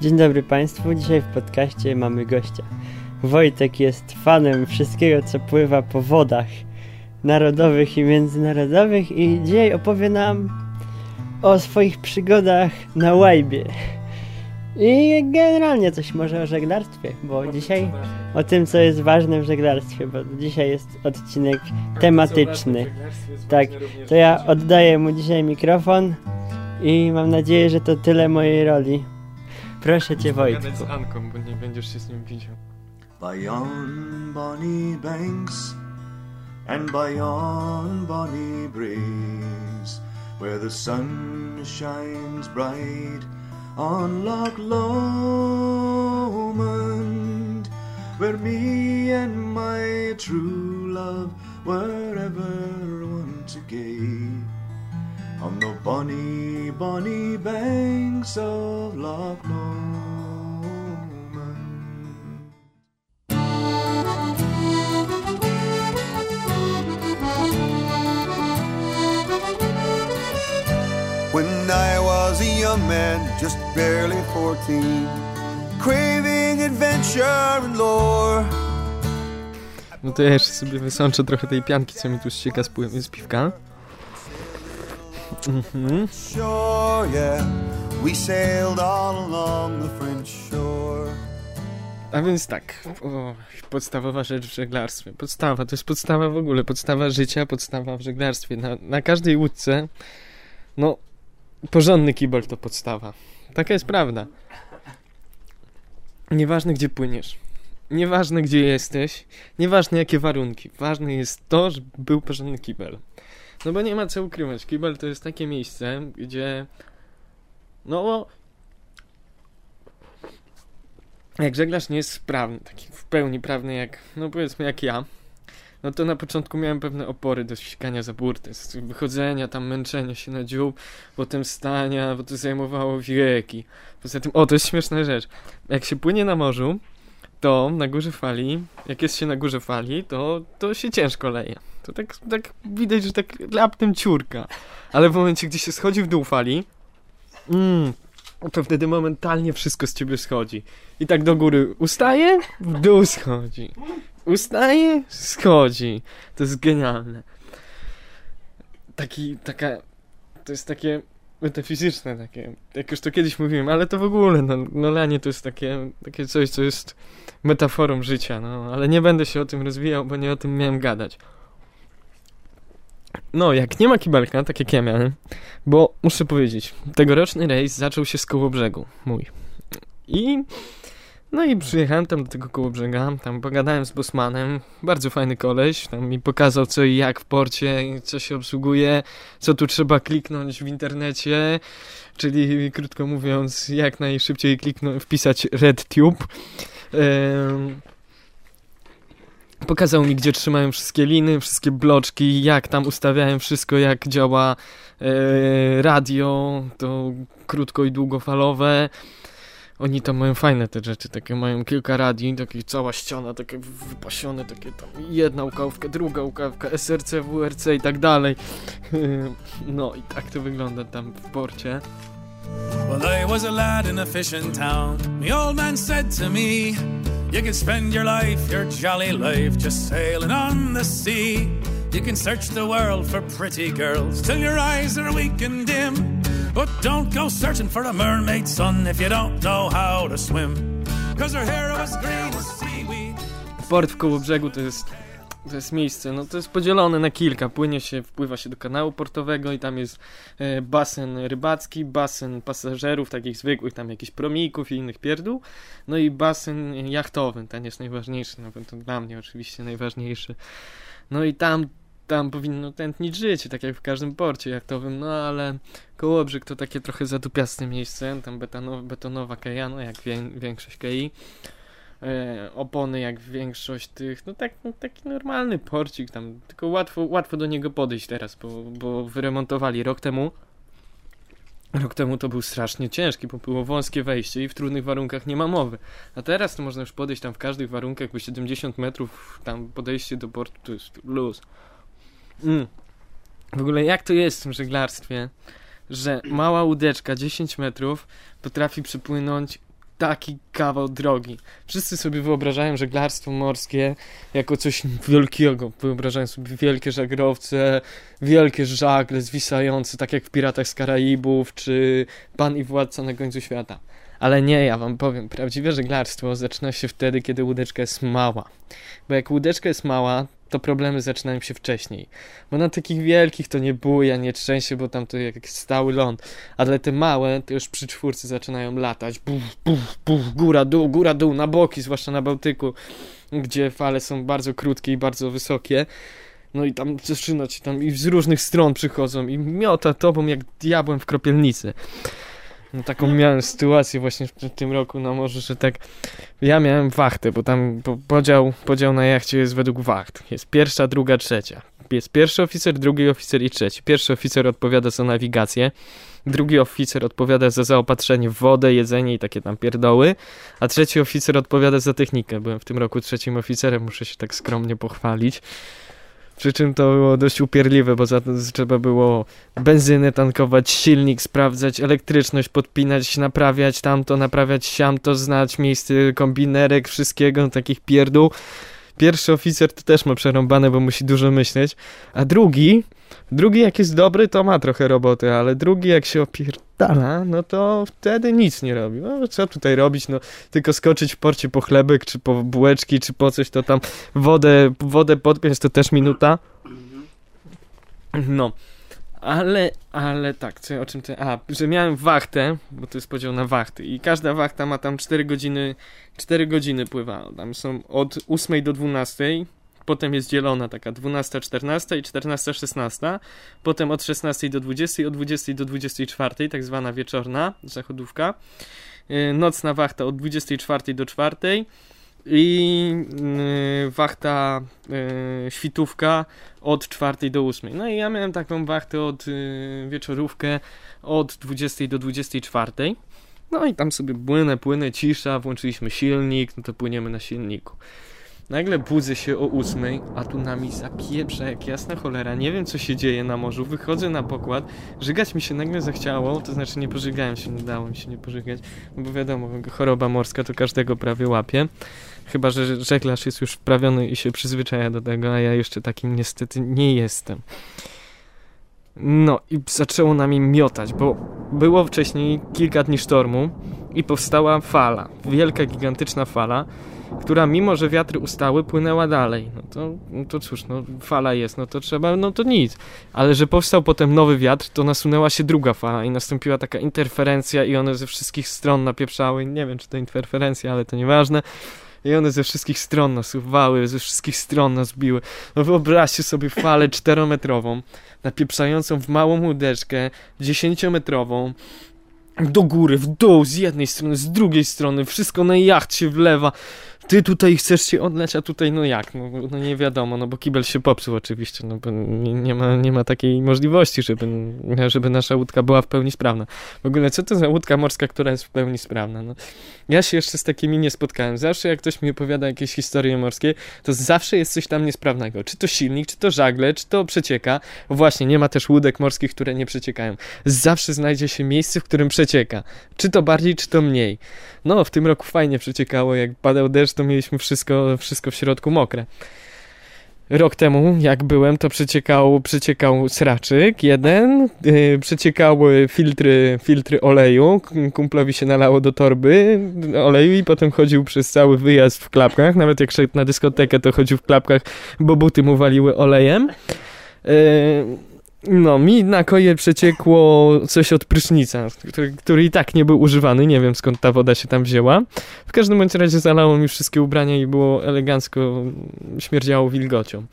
Dzień dobry Państwu. Dzisiaj w podcaście mamy gościa. Wojtek jest fanem wszystkiego, co pływa po wodach narodowych i międzynarodowych i dzisiaj opowie nam o swoich przygodach na łajbie. I generalnie coś może o żeglarstwie, bo dzisiaj o tym, co jest ważne w żeglarstwie, bo dzisiaj jest odcinek tematyczny. Tak, to ja oddaję mu dzisiaj mikrofon i mam nadzieję, że to tyle mojej roli. Proszę cię, Wojtku. z Anką, bo nie będziesz się z nim widział. by yon bonny banks and by yon bonny breeze where the sun shines bright on Loch Lomond where me and my true love were ever one to gay on the bonny bonny banks of Loch Lomond When I was a young man, just barely 14, craving adventure and lore. No to ja jeszcze sobie wysączę trochę tej pianki, co mi tu ścieka z, z piwka. Mhm. Shore, yeah, we sailed all along the French shore. A więc tak, o, podstawowa rzecz w żeglarstwie. Podstawa, to jest podstawa w ogóle, podstawa życia, podstawa w żeglarstwie. Na, na każdej łódce, no, porządny kibel to podstawa. Taka jest prawda. Nieważne gdzie płyniesz, nieważne gdzie jesteś, nieważne jakie warunki, ważne jest to, żeby był porządny kibel. No bo nie ma co ukrywać, kibel to jest takie miejsce, gdzie, no, jak żeglarz nie jest sprawny, taki w pełni prawny jak, no powiedzmy jak ja, no to na początku miałem pewne opory do ścigania za burtę, wychodzenia, tam męczenia się na dziób, potem stania, bo to zajmowało wieki. Poza tym, o to jest śmieszna rzecz, jak się płynie na morzu, to na górze fali, jak jest się na górze fali, to, to się ciężko leje. To tak, tak widać, że tak raptem ciurka. Ale w momencie, gdy się schodzi w dół fali, mm, to wtedy momentalnie wszystko z ciebie schodzi. I tak do góry ustaje, w dół schodzi. Ustaje, schodzi. To jest genialne. Taki, taka, to jest takie metafizyczne takie, jak już to kiedyś mówiłem, ale to w ogóle, no, no lanie to jest takie, takie coś, co jest metaforą życia, no, ale nie będę się o tym rozwijał, bo nie o tym miałem gadać. No, jak nie ma kibelka, tak jak ja miałem, bo muszę powiedzieć, tegoroczny rejs zaczął się z Kołobrzegu, mój. I no i przyjechałem tam do tego Kołobrzega, tam pogadałem z Bosmanem, bardzo fajny koleś, tam mi pokazał co i jak w porcie, co się obsługuje, co tu trzeba kliknąć w internecie, czyli krótko mówiąc, jak najszybciej kliknąć, wpisać RedTube. Em, Pokazał mi, gdzie trzymają wszystkie liny, wszystkie bloczki, jak tam ustawiałem wszystko, jak działa e, radio, to krótko i długofalowe. Oni tam mają fajne te rzeczy, takie mają kilka radii, takie cała ściana, takie wypasione, takie tam jedna łukawka, druga łukawka, SRC, WRC i tak dalej. No i tak to wygląda tam w porcie. Well, I was a lad in a fishing town. The old man said to me, You can spend your life, your jolly life, just sailing on the sea. You can search the world for pretty girls till your eyes are weak and dim. But don't go searching for a mermaid, son, if you don't know how to swim. Cause her hair was green as seaweed. Port w Kołobrzegu to jest, to jest miejsce, no to jest podzielone na kilka. Płynie się, wpływa się do kanału portowego i tam jest e, basen rybacki, basen pasażerów, takich zwykłych, tam jakichś promików i innych pierdół. No i basen jachtowy, ten jest najważniejszy, no to dla mnie oczywiście najważniejszy. No i tam, tam powinno tętnić życie, tak jak w każdym porcie jachtowym, no ale Kołobrzeg to takie trochę zadupiaste miejsce, tam betonowa, betonowa keja, no jak wię, większość kei e, opony jak większość tych, no tak, no taki normalny porcik tam, tylko łatwo, łatwo do niego podejść teraz, bo, bo wyremontowali rok temu. Rok temu to był strasznie ciężki, bo było wąskie wejście i w trudnych warunkach nie ma mowy. A teraz to można już podejść tam w każdych warunkach, bo 70 metrów tam podejście do portu to jest luz. Mm. W ogóle jak to jest w tym żeglarstwie, że mała łódeczka 10 metrów potrafi przepłynąć taki kawał drogi. Wszyscy sobie wyobrażają żeglarstwo morskie jako coś wielkiego. Wyobrażają sobie wielkie żaglowce, wielkie żagle zwisające, tak jak w Piratach z Karaibów, czy Pan i Władca na końcu świata. Ale nie, ja wam powiem, prawdziwe żeglarstwo zaczyna się wtedy, kiedy łódeczka jest mała. Bo jak łódeczka jest mała, to problemy zaczynają się wcześniej. Bo na takich wielkich to nie buja, nie trzęsie, bo tam to jak stały ląd. Ale te małe, to już przy czwórce zaczynają latać. Buf, buf, buf, góra, dół, góra, dół, na boki, zwłaszcza na Bałtyku, gdzie fale są bardzo krótkie i bardzo wysokie. No i tam zaczyna ci tam i z różnych stron przychodzą i miota tobą jak diabłem w kropielnicy. No taką miałem sytuację właśnie w tym roku na morzu, że tak ja miałem wachtę, bo tam podział, podział na jachcie jest według wacht. Jest pierwsza, druga, trzecia. Jest pierwszy oficer, drugi oficer i trzeci. Pierwszy oficer odpowiada za nawigację, drugi oficer odpowiada za zaopatrzenie w wodę, jedzenie i takie tam pierdoły, a trzeci oficer odpowiada za technikę. Byłem w tym roku trzecim oficerem, muszę się tak skromnie pochwalić. Przy czym to było dość upierdliwe, bo za to trzeba było benzynę tankować, silnik sprawdzać, elektryczność podpinać, naprawiać tamto, naprawiać siamto, znać miejsce kombinerek, wszystkiego, takich pierdół. Pierwszy oficer to też ma przerąbane, bo musi dużo myśleć, a drugi Drugi jak jest dobry, to ma trochę roboty, ale drugi jak się opierdala, no to wtedy nic nie robi. No co tutaj robić, no tylko skoczyć w porcie po chlebek, czy po bułeczki, czy po coś, to tam wodę, wodę podpiąć, to też minuta. No. Ale, ale tak, co, o czym ty... A, że miałem wachtę, bo to jest podział na wachty i każda wachta ma tam 4 godziny, 4 godziny pływa. Tam są od 8 do 12, potem jest dzielona taka 12, 14 i 14, 16, potem od 16 do 20, od 20 do 24, tak zwana wieczorna zachodówka, y, nocna wachta od 24 do 4 i yy, wachta yy, świtówka od 4 do 8. No i ja miałem taką wachtę od wieczorówkę od 20 do 24. No i tam sobie płynę, płynę, cisza, włączyliśmy silnik, no to płyniemy na silniku. Nagle budzę się o ósmej, a tu nami zapieprza jak jasna cholera. Nie wiem, co się dzieje na morzu. Wychodzę na pokład. Żygać mi się nagle zachciało, to znaczy nie pożygałem się, nie dało mi się nie pożygać. No bo wiadomo, choroba morska to każdego prawie łapie. Chyba, że żeglarz jest już wprawiony i się przyzwyczaja do tego, a ja jeszcze takim niestety nie jestem. No i zaczęło nami miotać, bo było wcześniej kilka dni sztormu i powstała fala. Wielka, gigantyczna fala która mimo, że wiatry ustały, płynęła dalej. No to, no to cóż, no fala jest, no to trzeba, no to nic. Ale że powstał potem nowy wiatr, to nasunęła się druga fala i nastąpiła taka interferencja i one ze wszystkich stron napieprzały. Nie wiem, czy to interferencja, ale to nieważne. I one ze wszystkich stron nasuwały, ze wszystkich stron nas biły. No wyobraźcie sobie falę czterometrową, napieprzającą w małą łódeczkę, dziesięciometrową, do góry, w dół, z jednej strony, z drugiej strony, wszystko na jacht się wlewa ty tutaj chcesz się odleć, a tutaj no jak, no, no, nie wiadomo, no bo kibel się popsuł oczywiście, no bo nie, nie, ma, nie ma takiej możliwości, żeby, żeby nasza łódka była w pełni sprawna. W ogóle co to za łódka morska, która jest w pełni sprawna? No, ja się jeszcze z takimi nie spotkałem. Zawsze jak ktoś mi opowiada jakieś historie morskie, to zawsze jest coś tam niesprawnego. Czy to silnik, czy to żagle, czy to przecieka. Właśnie, nie ma też łódek morskich, które nie przeciekają. Zawsze znajdzie się miejsce, w którym przecieka. Czy to bardziej, czy to mniej. No, w tym roku fajnie przeciekało, jak padał deszcz, to mieliśmy wszystko, wszystko w środku mokre. Rok temu, jak byłem, to przeciekał, przeciekał sraczyk jeden, yy, przeciekały filtry, filtry oleju, kumplowi się nalało do torby oleju i potem chodził przez cały wyjazd w klapkach, nawet jak szedł na dyskotekę, to chodził w klapkach, bo buty mu waliły olejem. Yy, no, mi na koje przeciekło coś od prysznica, który, który, i tak nie był używany. Nie wiem skąd ta woda się tam wzięła. W każdym bądź razie zalało mi wszystkie ubrania i było elegancko, śmierdziało wilgocią.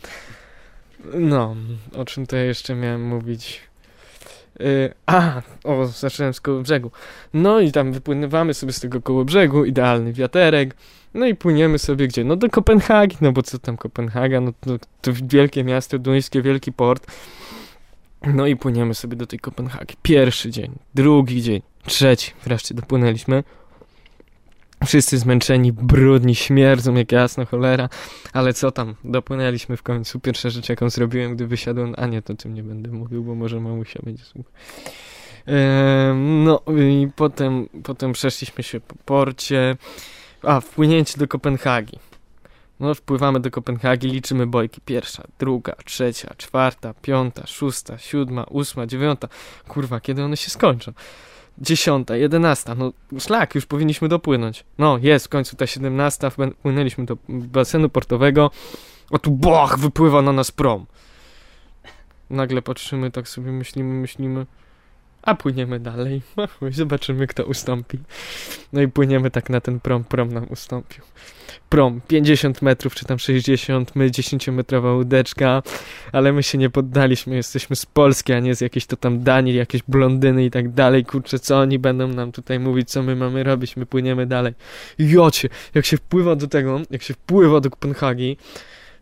No, o czym to jeszcze miałem mówić? Yy, a, o, zacząłem z koło brzegu. No i tam wypłynywamy sobie z tego koło brzegu, idealny wiaterek. No i płyniemy sobie gdzie? No do Kopenhagi, no bo co tam Kopenhaga? No to, to wielkie miasto duńskie, wielki port. No i płyniemy sobie do tej Kopenhagi. Pierwszy dzień, drugi dzień, trzeci. Wreszcie dopłynęliśmy. Wszyscy zmęczeni, brudni, śmierdzą jak jasna cholera. Ale co tam, dopłynęliśmy w końcu. Pierwsza rzecz jaką zrobiłem, gdy wysiadłem, a nie, to tym nie będę mówił, bo może mamusia będzie słuchać. Em, No i potem, potem przeszliśmy się po porcie. A, wpłynięcie do Kopenhagi. No, wpływamy do Kopenhagi, liczymy bojki. Pierwsza, druga, trzecia, czwarta, piąta, szósta, siódma, ósma, dziewiąta. Kurwa, kiedy one się skończą? Dziesiąta, jedenasta, no szlak, już powinniśmy dopłynąć. No, jest w końcu ta siedemnasta, wpłynęliśmy do basenu portowego. O tu boch, wypływa na nas prom. Nagle patrzymy, tak sobie myślimy, myślimy. A płyniemy dalej. Zobaczymy, kto ustąpi. No i płyniemy tak na ten prom. Prom nam ustąpił. Prom 50 metrów, czy tam 60, my 10-metrowa łódeczka, ale my się nie poddaliśmy. Jesteśmy z Polski, a nie z jakiejś to tam Danii, jakieś blondyny i tak dalej. Kurczę, co oni będą nam tutaj mówić, co my mamy robić? My płyniemy dalej. Jocie, jak się wpływa do tego, jak się wpływa do Kopenhagi,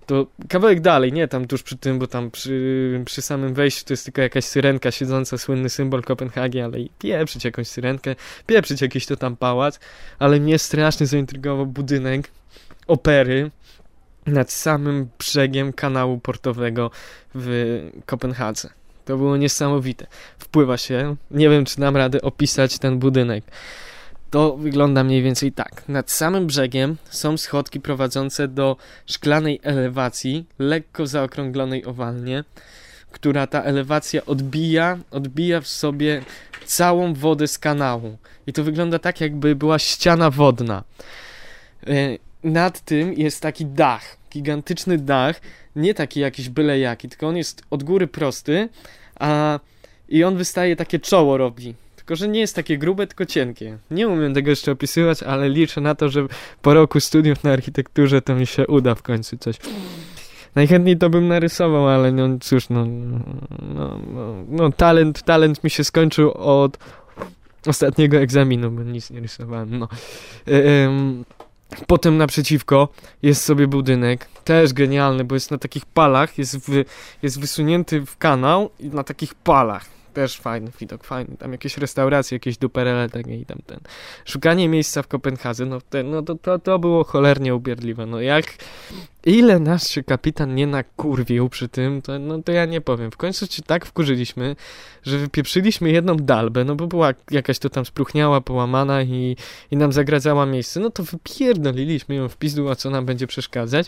to kawałek dalej, nie tam tuż przy tym, bo tam przy, przy samym wejściu to jest tylko jakaś syrenka siedząca, słynny symbol Kopenhagi, ale pieprzyć jakąś syrenkę, pieprzyć jakiś to tam pałac, ale mnie strasznie zaintrygował budynek opery nad samym brzegiem kanału portowego w Kopenhadze. To było niesamowite. Wpływa się, nie wiem czy dam radę opisać ten budynek. To wygląda mniej więcej tak. Nad samym brzegiem są schodki prowadzące do szklanej elewacji, lekko zaokrąglonej owalnie, która ta elewacja odbija, odbija w sobie całą wodę z kanału. I to wygląda tak, jakby była ściana wodna. E, Nad tym jest taki dach, gigantyczny dach, nie taki jakiś byle jaki, tylko on jest od góry prosty, a i on wystaje takie czoło robi. Tylko, że nie jest takie grube, tylko cienkie. Nie umiem tego jeszcze opisywać, ale liczę na to, że po roku studiów na architekturze to mi się uda w końcu coś. Najchętniej to bym narysował, ale no cóż, no, no, no, no talent, talent mi się skończył od ostatniego egzaminu, bo nic nie rysowałem, no. Em, Potem naprzeciwko jest sobie budynek, też genialny, bo jest na takich palach, jest, w, jest wysunięty w kanał i na takich palach. Też fajny widok, fajny. Tam jakieś restauracje, jakieś duperele takie i tam ten. Szukanie miejsca w Kopenhadze, no, ten, no to, to, to było cholernie ubierdliwe. No jak, ile nas się kapitan nie nakurwił przy tym, to, no to ja nie powiem. W końcu się tak wkurzyliśmy, że wypieprzyliśmy jedną dalbę, no bo była jakaś to tam spruchniała, połamana i, i nam zagradzała miejsce. No to wypierdoliliśmy ją w pizdu, a co nam będzie przeszkadzać?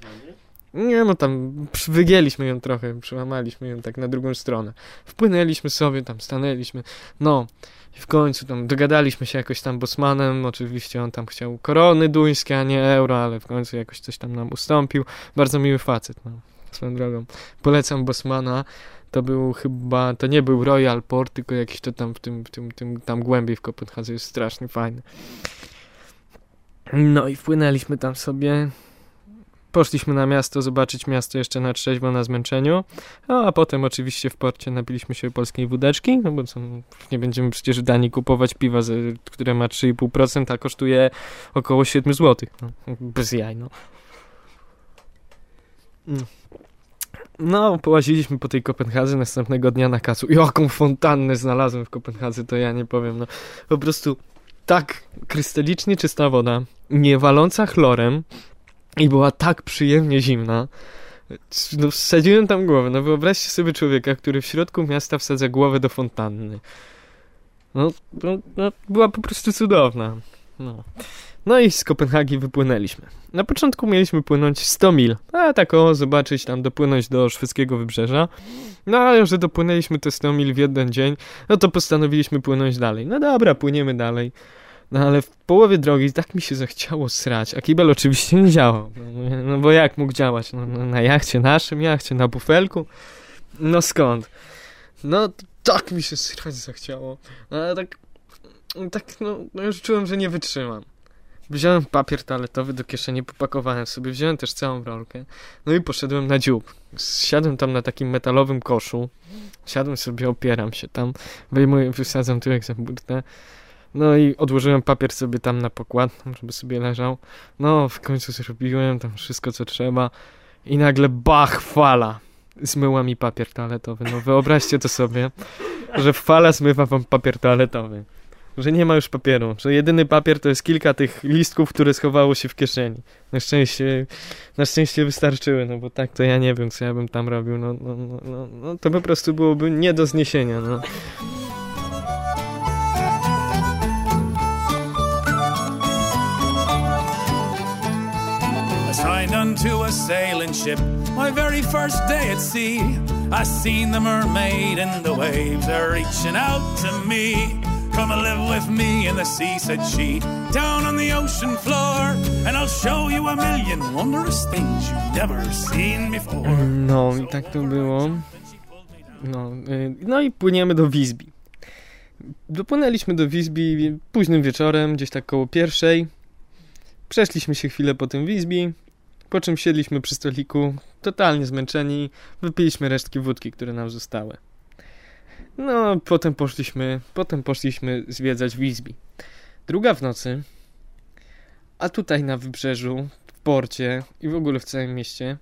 Nie no tam wygięliśmy ją trochę, przełamaliśmy ją tak na drugą stronę. Wpłynęliśmy sobie, tam stanęliśmy, no i w końcu tam dogadaliśmy się jakoś tam bosmanem, oczywiście on tam chciał korony duńskie, a nie euro, ale w końcu jakoś coś tam nam ustąpił. Bardzo miły facet, no, swoją drogą. Polecam bosmana, to był chyba, to nie był Royal Port, tylko jakiś to tam w tym, w tym, tym tam głębiej w Kopenhadze jest strasznie fajny. No i wpłynęliśmy tam sobie, Poszliśmy na miasto, zobaczyć miasto jeszcze na trzeźwo, na zmęczeniu, a potem oczywiście w porcie napiliśmy się polskiej wódeczki, no bo co, nie będziemy przecież w Danii kupować piwa, które ma 3,5%, a kosztuje około 7 zł. No, bez jaj, no. No, połaziliśmy po tej Kopenhadze następnego dnia na kacu. Jaką fontannę znalazłem w Kopenhadze, to ja nie powiem, no. Po prostu tak krystalicznie czysta woda, nie waląca chlorem, i była tak przyjemnie zimna. No, wsadziłem tam głowę. No wyobraźcie sobie człowieka, który w środku miasta wsadza głowę do fontanny. No, no, no była po prostu cudowna. No. no i z Kopenhagi wypłynęliśmy. Na początku mieliśmy płynąć 100 mil, a tak o, zobaczyć tam, dopłynąć do szwedzkiego wybrzeża. No ale że dopłynęliśmy te 100 mil w jeden dzień, no to postanowiliśmy płynąć dalej. No dobra, płyniemy dalej. No ale w połowie drogi tak mi się zachciało srać, a kibel oczywiście nie działał. No, no bo jak mógł działać? No, no, na jachcie, naszym jachcie, na bufelku? No skąd? No tak mi się srać zachciało. No, ale tak, tak no, no już czułem, że nie wytrzymam. Wziąłem papier toaletowy do kieszeni, popakowałem sobie, wziąłem też całą rolkę, no i poszedłem na dziób. Siadłem tam na takim metalowym koszu, siadłem sobie, opieram się tam, wyjmuję, wysadzam tyłek za burtę, no i odłożyłem papier sobie tam na pokład, żeby sobie leżał. No, w końcu zrobiłem tam wszystko, co trzeba. I nagle bach, fala. Zmyła mi papier toaletowy. No wyobraźcie to sobie, że fala zmywa wam papier toaletowy. Że nie ma już papieru. Że jedyny papier to jest kilka tych listków, które schowało się w kieszeni. Na szczęście, na szczęście wystarczyły, no bo tak to ja nie wiem, co ja bym tam robił. No, no, no, no, no to po prostu byłoby nie do zniesienia, no. A sailing ship. My very first day at sea, I seen the mermaid in the waves are reaching out to me. Come and live with me in the sea, said she, down on the ocean floor, and I'll show you a million wondrous things you've never seen before. No i tak to było. No, y, no i płyniemy do Wisbi. Dopłynęliśmy do Wisbi późnym wieczorem, gdzieś tak koło pierwszej. Przeszliśmy się chwilę po tym Wisbi, po czym siedliśmy przy stoliku, totalnie zmęczeni, wypiliśmy resztki wódki, które nam zostały. No, potem poszliśmy, potem poszliśmy zwiedzać Wisbi. Druga w nocy, a tutaj na wybrzeżu, w porcie i w ogóle w całym mieście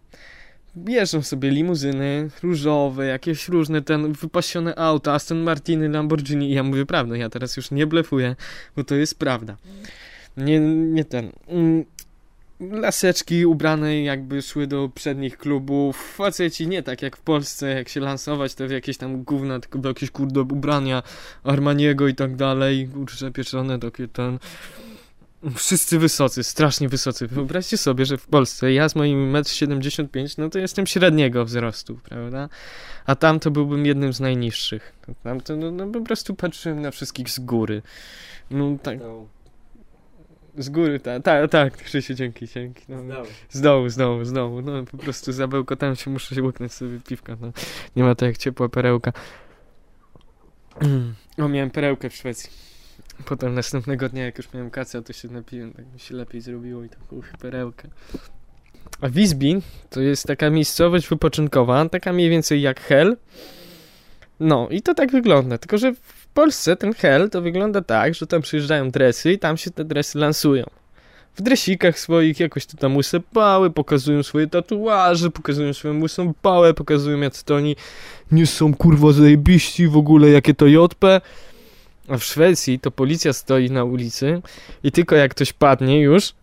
jeżdżą sobie limuzyny różowe, jakieś różne ten wypasione auta, Aston Martiny, Lamborghini i ja mówię prawdę, ja teraz już nie blefuję, bo to jest prawda. Nie, nie ten. Laseczki ubrane jakby szły do przednich klubów, faceci nie tak jak w Polsce, jak się lansować to w jakieś tam gówna, tylko do jakieś kurde ubrania Armaniego i tak dalej, kurczę pieczone, takie ten... Wszyscy wysocy, strasznie wysocy. Wyobraźcie sobie, że w Polsce ja z moim 1,75 m, no to jestem średniego wzrostu, prawda? A tam to byłbym jednym z najniższych. Tam to no, no po prostu patrzyłem na wszystkich z góry. No tak, z góry, tak, tak, tak, Krzysiu, dzięki, dzięki. No, z dołu, z dołu, z dołu. No po prostu zabełkotałem się, muszę się łyknąć sobie piwka, no. Nie ma to jak ciepła perełka. O, miałem perełkę w Szwecji. Potem następnego dnia, jak już miałem kacę, to się napiłem, tak mi się lepiej zrobiło i tak uch, perełkę. A Visby to jest taka miejscowość wypoczynkowa, taka mniej więcej jak Hell. No i to tak wygląda, tylko że Polsce ten Hell to wygląda tak, że tam przyjeżdżają dresy i tam się te dresy lansują. W dresikach swoich jakoś to tam łyse pały, pokazują swoje tatuaże, pokazują swoją łysą pałę, pokazują jak to oni nie są kurwa zajebiści w ogóle, jakie to JP. A w Szwecji to policja stoi na ulicy i tylko jak ktoś padnie już,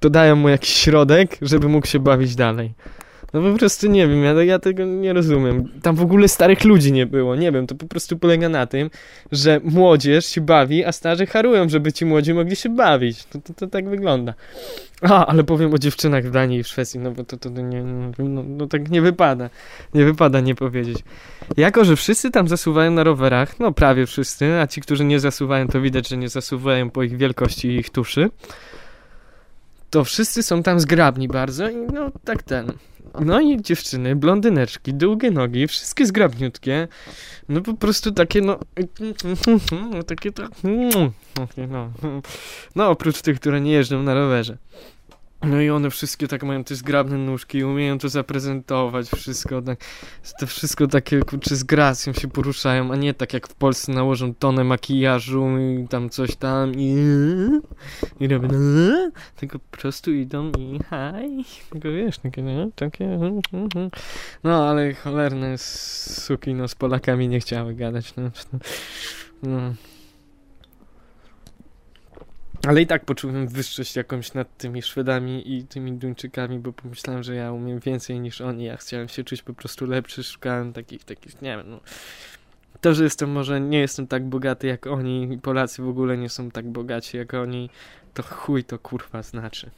to dają mu jakiś środek, żeby mógł się bawić dalej. No po prostu nie wiem, ja, ja tego nie rozumiem. Tam w ogóle starych ludzi nie było, nie wiem, to po prostu polega na tym, że młodzież się bawi, a starzy harują, żeby ci młodzi mogli się bawić. To, to, to tak wygląda. A, ale powiem o dziewczynach w Danii i w Szwecji, no bo to, to nie, no, no tak nie wypada. Nie wypada nie powiedzieć. Jako, że wszyscy tam zasuwają na rowerach, no prawie wszyscy, a ci, którzy nie zasuwają, to widać, że nie zasuwają po ich wielkości i ich tuszy, to wszyscy są tam zgrabni bardzo i no tak ten. No i dziewczyny, blondyneczki, długie nogi, wszystkie zgrabniutkie. No po prostu takie no... Takie to... No, no oprócz tych, które nie jeżdżą na rowerze. No i one wszystkie tak mają te zgrabne nóżki i umieją to zaprezentować, wszystko tak, to wszystko takie kurczę z gracją się poruszają, a nie tak jak w Polsce nałożą tonę makijażu i tam coś tam i i robią tylko po prostu idą i haj, tylko wiesz, takie, nie? takie no ale cholerne suki no z Polakami nie chciały gadać, no, no. Ale i tak poczułem wyższość jakąś nad tymi Szwedami i tymi Duńczykami, bo pomyślałem, że ja umiem więcej niż oni. Ja chciałem się czuć po prostu lepszy, szukałem takich, takich, nie wiem, no. To, że jestem może, nie jestem tak bogaty jak oni, Polacy w ogóle nie są tak bogaci jak oni, to chuj to kurwa znaczy.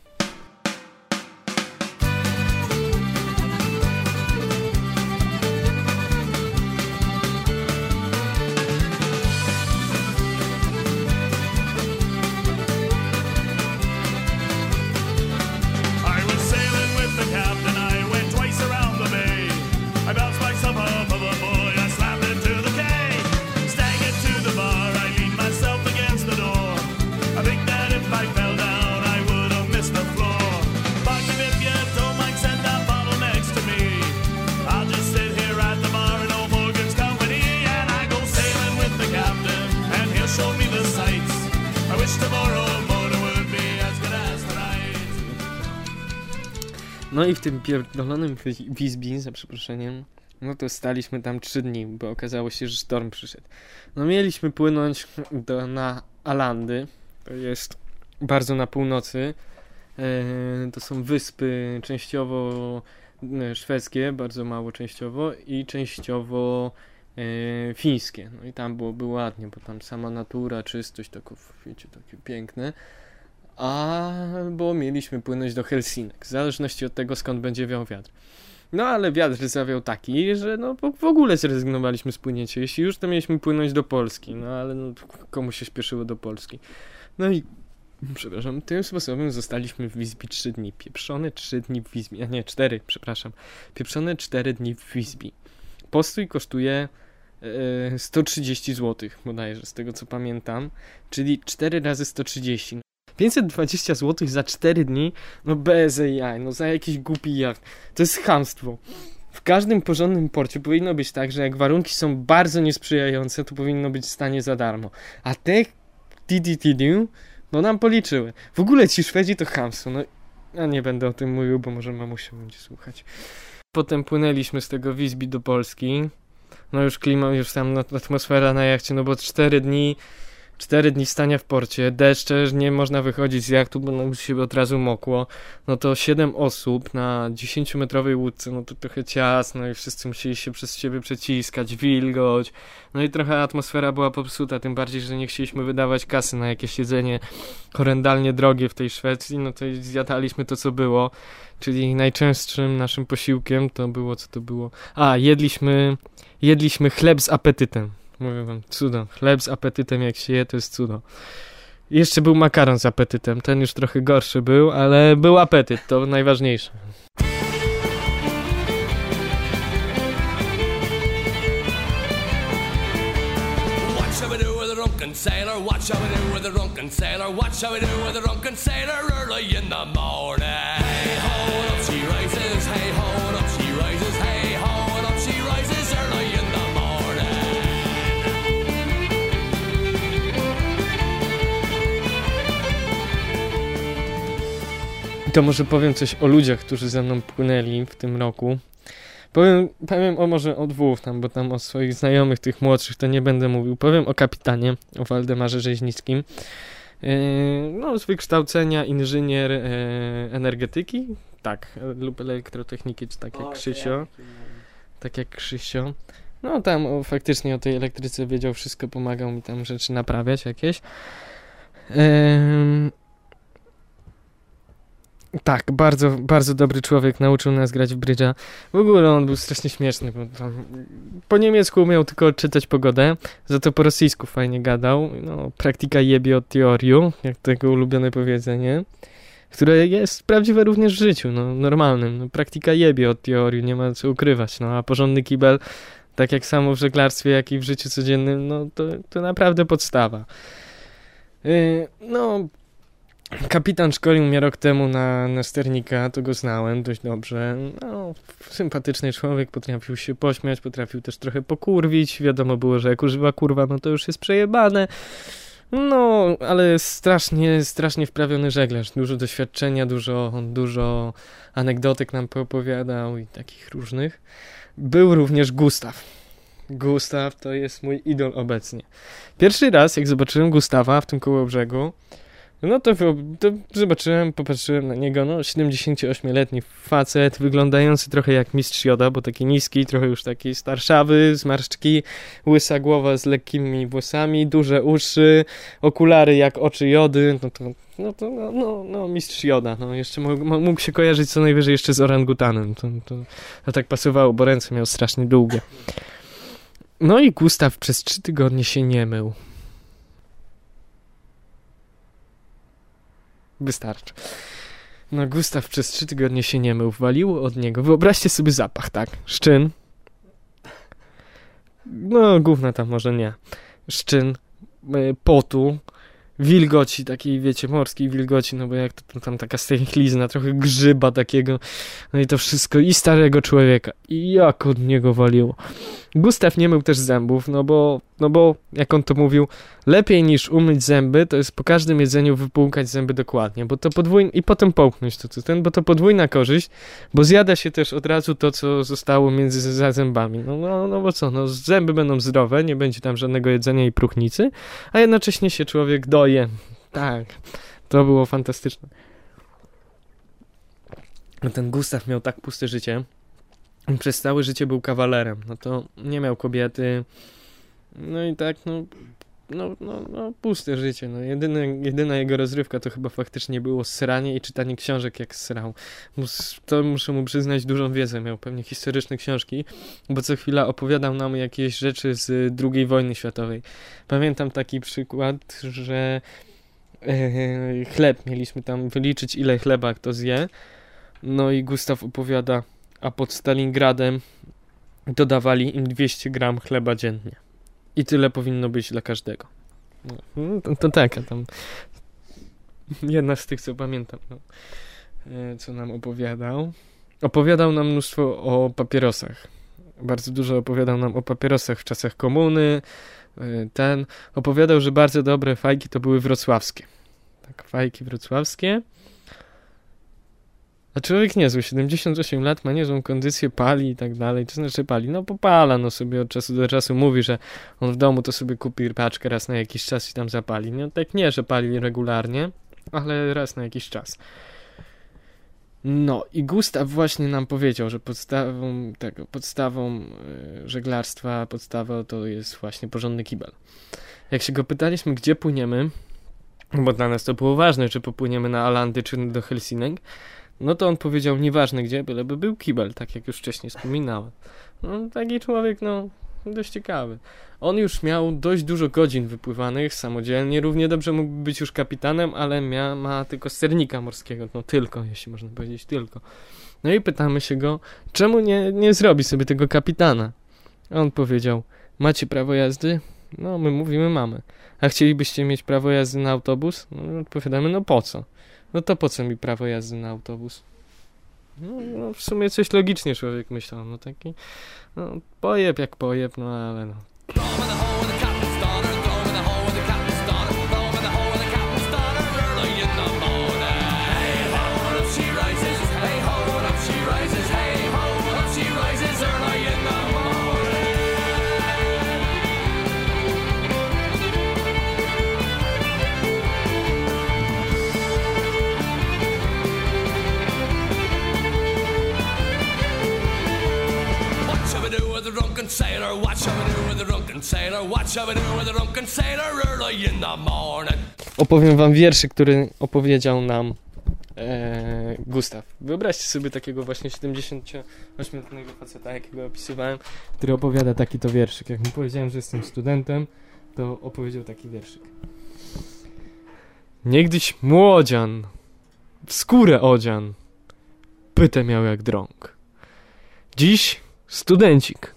Tym pierdolonym Wi- Wisbi, za przeproszeniem, no to staliśmy tam trzy dni, bo okazało się, że sztorm przyszedł. No mieliśmy płynąć do, na Alandy, to jest bardzo na północy. E, to są wyspy częściowo e, szwedzkie, bardzo mało częściowo i częściowo e, fińskie. No i tam byłoby ładnie, bo tam sama natura, czystość, tako, wiecie, takie piękne. Albo mieliśmy płynąć do Helsinek, w zależności od tego skąd będzie wiał wiatr. No ale wiatr zawiał taki, że no w ogóle zrezygnowaliśmy z płynięcia. Jeśli już, to mieliśmy płynąć do Polski, no ale no, komu się śpieszyło do Polski. No i przepraszam, tym sposobem zostaliśmy w Wisbi 3 dni. Pieprzone 3 dni w Wisbi, a nie 4, przepraszam. Pieprzone 4 dni w Wisbi. Postój kosztuje e, 130 zł, bodajże, z tego co pamiętam, czyli 4 razy 130. 520 zł za 4 dni, no bez jaj, no za jakiś głupi jacht. To jest chamstwo. W każdym porządnym porcie powinno być tak, że jak warunki są bardzo niesprzyjające, to powinno być stanie za darmo. A te TDTD, no nam policzyły. W ogóle ci Szwedzi to chamstwo, no ja nie będę o tym mówił, bo może mamusia będzie słuchać. Potem płynęliśmy z tego Wisbi do Polski. No już klima, już tam atmosfera na jachcie, no bo 4 dni Cztery dni stania w porcie, deszcze, nie można wychodzić z jachtu, bo no, się od razu mokło. No to siedem osób na 10-metrowej łódce, no to trochę ciasno i wszyscy musieli się przez siebie przeciskać, wilgoć. No i trochę atmosfera była popsuta, tym bardziej, że nie chcieliśmy wydawać kasy na jakieś jedzenie horrendalnie drogie w tej Szwecji, no to zjadaliśmy to, co było. Czyli najczęstszym naszym posiłkiem to było, co to było? A, jedliśmy, jedliśmy chleb z apetytem. Mówię wam, cudo. Chleb z apetytem jak się je, to jest cudo. Jeszcze był makaron z apetytem. Ten już trochę gorszy był, ale był apetyt, to najważniejsze. sailor, what shall we do with drunken sailor? What shall we do with drunken sailor early in the morning? To może powiem coś o ludziach, którzy ze mną płynęli w tym roku. Powiem, powiem o może o dwóch tam, bo tam o swoich znajomych, tych młodszych, to nie będę mówił. Powiem o kapitanie, o Waldemarze Rzeźnickim. Yy, no, z wykształcenia inżynier yy, energetyki, tak, lub elektrotechniki, czy tak jak Krzysio. Tak jak Krzysio. No tam o, faktycznie o tej elektryce wiedział wszystko, pomagał mi tam rzeczy naprawiać jakieś. Yy, tak, bardzo, bardzo dobry człowiek, nauczył nas grać w brydża. W ogóle on był strasznie śmieszny, po niemiecku umiał tylko czytać pogodę, za to po rosyjsku fajnie gadał. No, praktyka jebie od teoriu, jak tego ulubione powiedzenie, które jest prawdziwe również w życiu, no, normalnym. No, praktyka jebie od teoriu, nie ma co ukrywać, no, a porządny kibel, tak jak samo w żeglarstwie, jak i w życiu codziennym, no, to, to naprawdę podstawa. Yy, no, Kapitan szkolił mnie rok temu na, na sternika, to go znałem dość dobrze. No, sympatyczny człowiek, potrafił się pośmiać, potrafił też trochę pokurwić. Wiadomo było, że jak używa kurwa, no to już jest przejebane. No, ale strasznie, strasznie wprawiony żeglarz. Dużo doświadczenia, dużo, dużo anegdotek nam poopowiadał i takich różnych. Był również Gustaw. Gustaw to jest mój idol obecnie. Pierwszy raz, jak zobaczyłem Gustawa w tym koło brzegu, no to, to, zobaczyłem, popatrzyłem na niego, no 78-letni facet, wyglądający trochę jak mistrz Joda, bo taki niski, trochę już taki starszawy, zmarszczki, łysa głowa z lekkimi włosami, duże uszy, okulary jak oczy Jody, no to, no to, no, no, no mistrz Joda, no jeszcze mógł, mógł się kojarzyć co najwyżej jeszcze z orangutanem, to, to, to tak pasowało, bo ręce miał strasznie długie. No i Gustaw przez trzy tygodnie się nie mył. Wystarczy. No Gustaw przez trzy tygodnie się nie mył, waliło od niego. Wyobraźcie sobie zapach, tak? Szczyn. No, gówna tam może nie. Szczyn, e, potu, wilgoci, takiej wiecie, morskiej wilgoci, no bo jak to, tam taka stęchlizna, trochę grzyba takiego, no i to wszystko i starego człowieka. I jak od niego waliło. Gustaw nie mył też zębów, no bo, no bo, jak on to mówił, lepiej niż umyć zęby, to jest po każdym jedzeniu wypłukać zęby dokładnie, bo to podwójnie, i potem połknąć to, to ten, bo to podwójna korzyść, bo zjada się też od razu to, co zostało między za zębami. No, no, no bo co, no zęby będą zdrowe, nie będzie tam żadnego jedzenia i próchnicy, a jednocześnie się człowiek doje. Tak, to było fantastyczne. Ten Gustaw miał tak puste życie, przez całe życie był kawalerem, no to nie miał kobiety, no i tak, no no, no, no puste życie. No. Jedyne, jedyna jego rozrywka to chyba faktycznie było sranie i czytanie książek jak srał. Mus, to muszę mu przyznać dużą wiedzę. Miał pewnie historyczne książki, bo co chwila opowiadał nam jakieś rzeczy z II wojny światowej. Pamiętam taki przykład, że e, chleb mieliśmy tam wyliczyć ile chleba kto zje. No i Gustaw opowiada, a pod Stalingradem dodawali im 200 gram chleba dziennie. I tyle powinno być dla każdego. No, to, to taka tam jedna z tych, co pamiętam, no. E, co nam opowiadał. Opowiadał nam mnóstwo o papierosach. Bardzo dużo opowiadał nam o papierosach w czasach komuny. E, ten opowiadał, że bardzo dobre fajki to były wrocławskie. Tak, fajki wrocławskie. A człowiek niezły, 78 lat, ma niezłą kondycję, pali i tak dalej. To znaczy pali? No popala, no sobie od czasu do czasu mówi, że on w domu to sobie kupi paczkę raz na jakiś czas i tam zapali. No tak nie, że pali regularnie, ale raz na jakiś czas. No i Gustaw właśnie nam powiedział, że podstawą tego, podstawą yy, żeglarstwa, podstawą to jest właśnie porządny kibel. Jak się go pytaliśmy, gdzie płyniemy, bo dla nas to było ważne, czy popłyniemy na Alandy, czy do Helsinek, no to on powiedział, nieważne gdzie, byleby był kibel, tak jak już wcześniej wspominałem. No, taki człowiek, no, dość ciekawy. On już miał dość dużo godzin wypływanych samodzielnie, równie dobrze mógłby być już kapitanem, ale mia, ma tylko sternika morskiego, no tylko, jeśli można powiedzieć tylko. No i pytamy się go, czemu nie, nie zrobi sobie tego kapitana? On powiedział, macie prawo jazdy? No, my mówimy, mamy. A chcielibyście mieć prawo jazdy na autobus? No, odpowiadamy, no po co? No to po co mi prawo jazdy na autobus? No, no w sumie coś logicznie człowiek myślał, no taki, no pojeb jak pojeb, no ale no. Sailor. Watch how we do with the drunken sailor. Watch how we do with the drunken sailor early in the morning. Opowiem wam wierszy, który opowiedział nam e, Gustaw. Wyobraźcie sobie takiego właśnie 78-letniego faceta, jakiego opisywałem, który opowiada taki to wierszyk. Jak mu powiedziałem, że jestem studentem, to opowiedział taki wierszyk. Niegdyś młodzian, w skórę odzian, pytę miał jak drąg. Dziś studencik,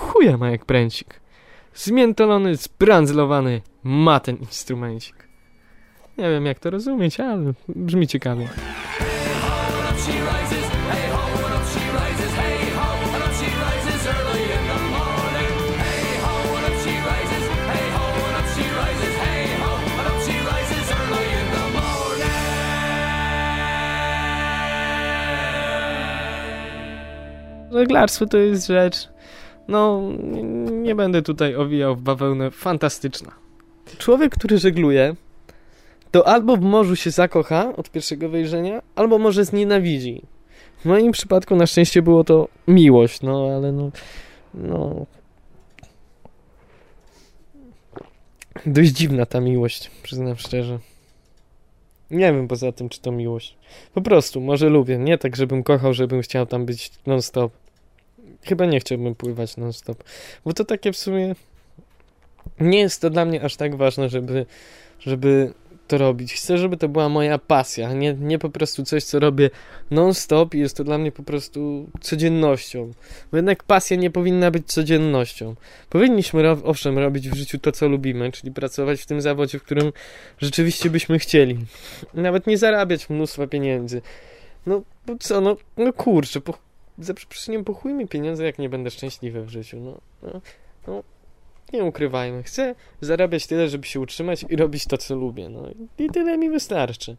chuja ma jak pręcik. Zmiętolony, zbrandzlowany ma ten instrumencik. Nie wiem jak to rozumieć, ale brzmi ciekawie. Żeglarstwo to jest rzecz no, nie będę tutaj owijał w bawełnę, fantastyczna. Człowiek, który żegluje, to albo w morzu się zakocha od pierwszego wejrzenia, albo może znienawidzi. W moim przypadku na szczęście było to miłość, no ale no, no. Dość dziwna ta miłość, przyznam szczerze. Nie wiem poza tym, czy to miłość. Po prostu, może lubię. Nie tak, żebym kochał, żebym chciał tam być non-stop chyba nie chciałbym pływać non-stop. Bo to takie w sumie nie jest to dla mnie aż tak ważne, żeby, żeby to robić. Chcę, żeby to była moja pasja, nie, nie po prostu coś, co robię non-stop i jest to dla mnie po prostu codziennością. Bo jednak pasja nie powinna być codziennością. Powinniśmy, ro owszem, robić w życiu to, co lubimy, czyli pracować w tym zawodzie, w którym rzeczywiście byśmy chcieli. Nawet nie zarabiać mnóstwa pieniędzy. No, co, no, no kurczę, po za przeproszeniem po chuj mi pieniądze, jak nie będę szczęśliwy w życiu. No, no, no, nie ukrywajmy. Chcę zarabiać tyle, żeby się utrzymać i robić to, co lubię. No i tyle mi wystarczy.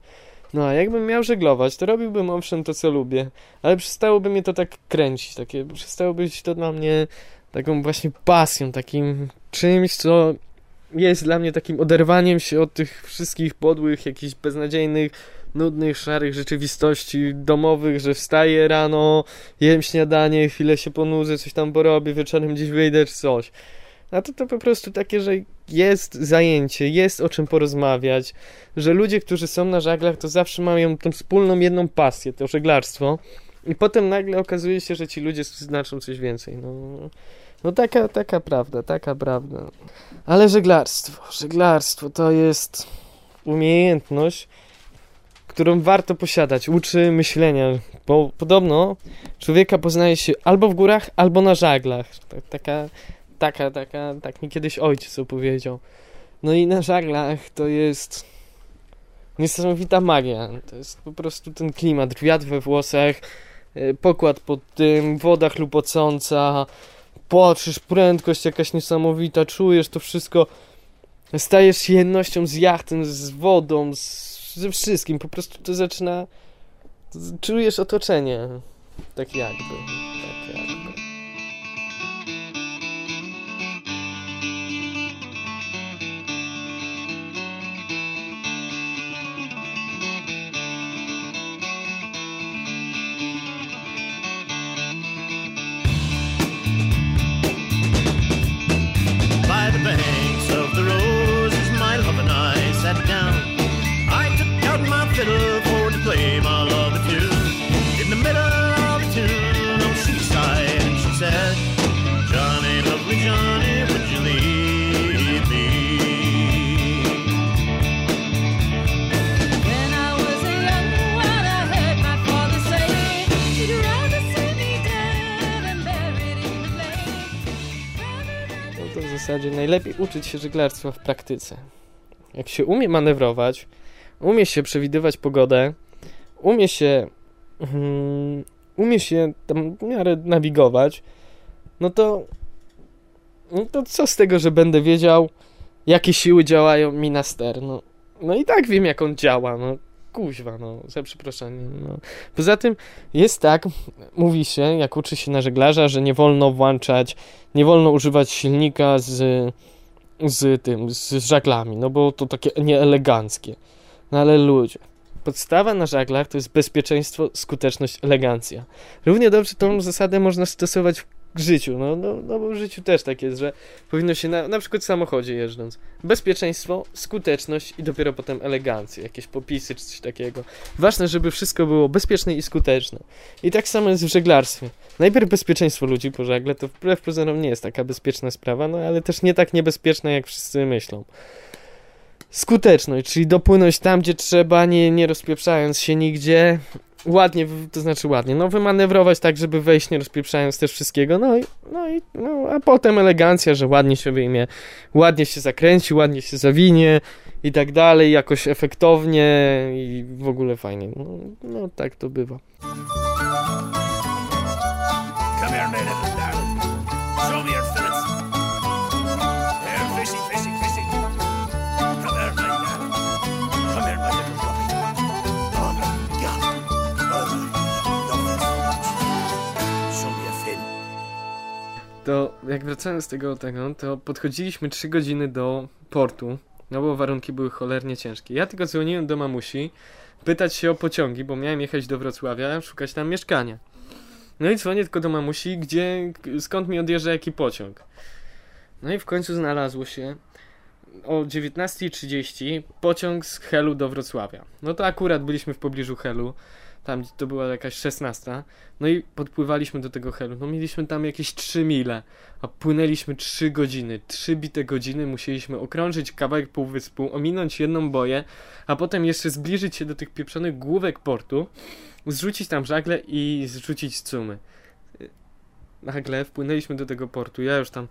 No a jakbym miał żeglować, to robiłbym owszem to, co lubię, ale przestałoby mnie to tak kręcić, takie, przestało być to dla mnie taką właśnie pasją, takim czymś, co jest dla mnie takim oderwaniem się od tych wszystkich podłych, jakichś beznadziejnych nudnych, szarych rzeczywistości domowych, że wstaję rano, jem śniadanie, chwilę się ponudzę, coś tam porobię, wieczorem gdzieś wyjdę czy coś. A to to po prostu takie, że jest zajęcie, jest o czym porozmawiać, że ludzie, którzy są na żaglach, to zawsze mają tą wspólną jedną pasję, to żeglarstwo. I potem nagle okazuje się, że ci ludzie znaczą coś więcej. No, no taka, taka prawda, taka prawda. Ale żeglarstwo, żeglarstwo to jest umiejętność, którą warto posiadać. Uczy myślenia, bo podobno człowieka poznaje się albo w górach, albo na żaglach. Taka, taka, taka, tak mi kiedyś ojciec opowiedział. No i na żaglach to jest niesamowita magia. To jest po prostu ten klimat, wiatr we włosach, e, pokład pod tym, woda chlupocąca, patrzysz, prędkość jakaś niesamowita, czujesz to wszystko, stajesz się jednością z jachtem, z wodą, z, ze wszystkim, po prostu to zaczyna, czujesz otoczenie, tak jakby, tak jakby. By the fiddle for to play my love a tune. In the middle of the tune, oh, she sighed and she said, Johnny, lovely Johnny, would you leave me? When I was a young one, I heard my father say he'd rather see me dead and buried in the lake. No to w zasadzie najlepiej uczyć się żeglarstwa w praktyce. Jak się umie manewrować, umie się przewidywać pogodę, umie się mm, umie się tam w miarę nawigować, no to no to co z tego, że będę wiedział, jakie siły działają mi na ster, no, no i tak wiem, jak on działa, no kuźwa, no, za przeproszeniem, no. Poza tym jest tak, mówi się, jak uczy się na żeglarza, że nie wolno włączać nie wolno używać silnika z, z tym, z żaglami, no bo to takie nieeleganckie. No ale ludzie, podstawa na żaglach to jest bezpieczeństwo, skuteczność, elegancja. Równie dobrze tą zasadę można stosować w życiu, no, no, no bo w życiu też tak jest, że powinno się na, na przykład w samochodzie jeżdżąc. Bezpieczeństwo, skuteczność i dopiero potem elegancja, jakieś popisy czy coś takiego. Ważne, żeby wszystko było bezpieczne i skuteczne. I tak samo jest w żeglarstwie. Najpierw bezpieczeństwo ludzi po żagle, to wbrew pozorom nie jest taka bezpieczna sprawa, no ale też nie tak niebezpieczna, jak wszyscy myślą. Skuteczność, czyli dopłynąć tam, gdzie trzeba, nie, nie rozpieprzając się nigdzie. Ładnie, to znaczy ładnie, no wymanewrować tak, żeby wejść, nie rozpieprzając też wszystkiego, no i, no i, no, a potem elegancja, że ładnie się wyjmie, ładnie się zakręci, ładnie się zawinie i tak dalej, jakoś efektownie i w ogóle fajnie. No, no tak to bywa. To jak wracając z tego tego, to podchodziliśmy 3 godziny do portu, no bo warunki były cholernie ciężkie. Ja tylko dzwoniłem do mamusi, pytać się o pociągi, bo miałem jechać do Wrocławia, szukać tam mieszkania. No i dzwonię tylko do mamusi, gdzie, skąd mi odjeżdża jaki pociąg. No i w końcu znalazło się o 19.30 pociąg z Helu do Wrocławia. No to akurat byliśmy w pobliżu Helu, tam to była jakaś 16. No i podpływaliśmy do tego Helu. No mieliśmy tam jakieś 3 mile, a płynęliśmy 3 godziny. 3 bite godziny musieliśmy okrążyć kawałek półwyspu, ominąć jedną boję, a potem jeszcze zbliżyć się do tych pieprzonych główek portu, zrzucić tam żagle i zrzucić cumy. Nagle wpłynęliśmy do tego portu. Ja już tam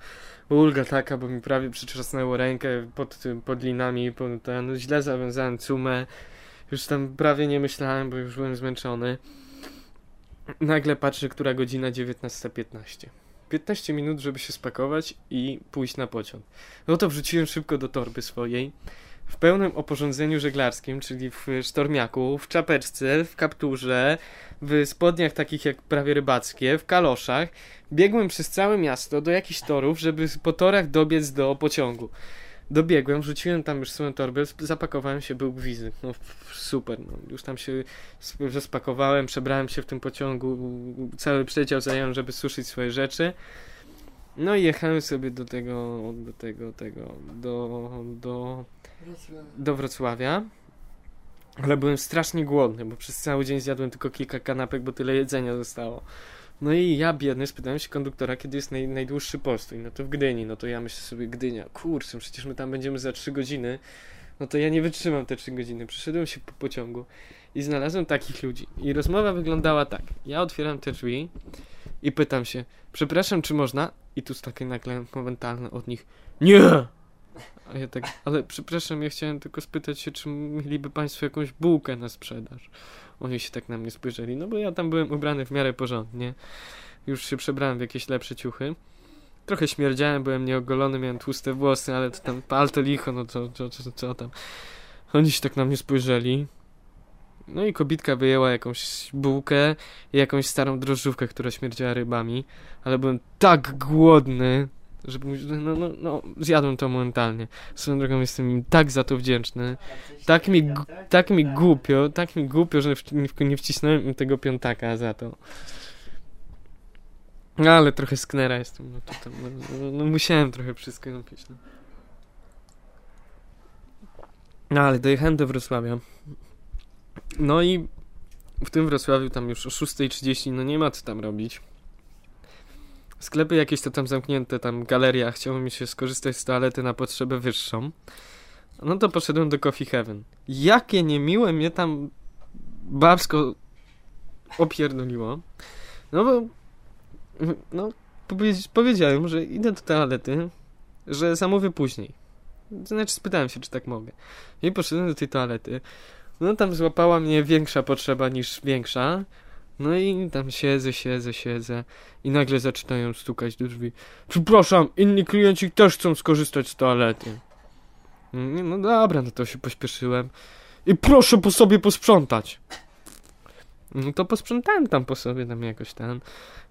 ulga taka, bo mi prawie przytrzasnęło rękę pod, pod linami, pod ten, źle zawiązałem cumę. Już tam prawie nie myślałem, bo już byłem zmęczony. Nagle patrzę, która godzina 19.15. 15 minut, żeby się spakować i pójść na pociąg. No to wrzuciłem szybko do torby swojej. W pełnym oporządzeniu żeglarskim, czyli w sztormiaku, w czapeczce, w kapturze, w spodniach takich jak prawie rybackie, w kaloszach. Biegłem przez całe miasto do jakichś torów, żeby po torach dobiec do pociągu. Dobiegłem, wrzuciłem tam już swoją torbę, zapakowałem się, był gwizdek. No super, no. już tam się sp- zaspakowałem, przebrałem się w tym pociągu, cały przedział zająłem, żeby suszyć swoje rzeczy. No i jechałem sobie do tego, do tego, tego, do, do, do Wrocławia. Ale byłem strasznie głodny, bo przez cały dzień zjadłem tylko kilka kanapek, bo tyle jedzenia zostało. No i ja biedny spytałem się konduktora, kiedy jest naj, najdłuższy postój. No to w Gdyni, no to ja myślę sobie Gdynia, kurczę, przecież my tam będziemy za 3 godziny. No to ja nie wytrzymam te 3 godziny. Przyszedłem się po pociągu i znalazłem takich ludzi. I rozmowa wyglądała tak. Ja otwieram te drzwi i pytam się, przepraszam, czy można? I tu takie nagle momentalne od nich, nie! A ja tak, ale przepraszam, ja chciałem tylko spytać się, czy mieliby Państwo jakąś bułkę na sprzedaż. Oni się tak na mnie spojrzeli, no bo ja tam byłem ubrany w miarę porządnie. Już się przebrałem w jakieś lepsze ciuchy. Trochę śmierdziałem, byłem nieogolony, miałem tłuste włosy, ale to tam palto licho, no co, co, co, co tam. Oni się tak na mnie spojrzeli. No i kobitka wyjęła jakąś bułkę i jakąś starą drożdżówkę, która śmierdziała rybami, ale byłem tak głodny, że no, no, no, zjadłem to momentalnie. Swoją drogą jestem im tak za to wdzięczny. Tak mi, tak mi głupio, tak mi głupio, że nie, wcisnąłem tego piątaka za to. No ale trochę sknera jestem, no to tam, no, no, no musiałem trochę przystąpić, no. No ale dojechałem do Wrocławia. No i w tym Wrocławiu tam już o 6.30, no nie ma co tam robić. Sklepy jakieś to tam zamknięte, tam galeria, chciało mi się skorzystać z toalety na potrzebę wyższą. No to poszedłem do Coffee Heaven. Jakie niemiłe mnie tam babsko opierdoliło. No bo no powiedzi- powiedziałem, że idę do toalety, że zamówię później. Znaczy spytałem się, czy tak mogę. I poszedłem do tej toalety. No tam złapała mnie większa potrzeba niż większa. No i tam siedzę, siedzę, siedzę i nagle zaczynają stukać do drzwi. Przepraszam, inni klienci też chcą skorzystać z toalety. Mm, No dobra, no to się pośpieszyłem. I proszę po sobie posprzątać. No to posprzątałem tam po sobie, tam jakoś ten.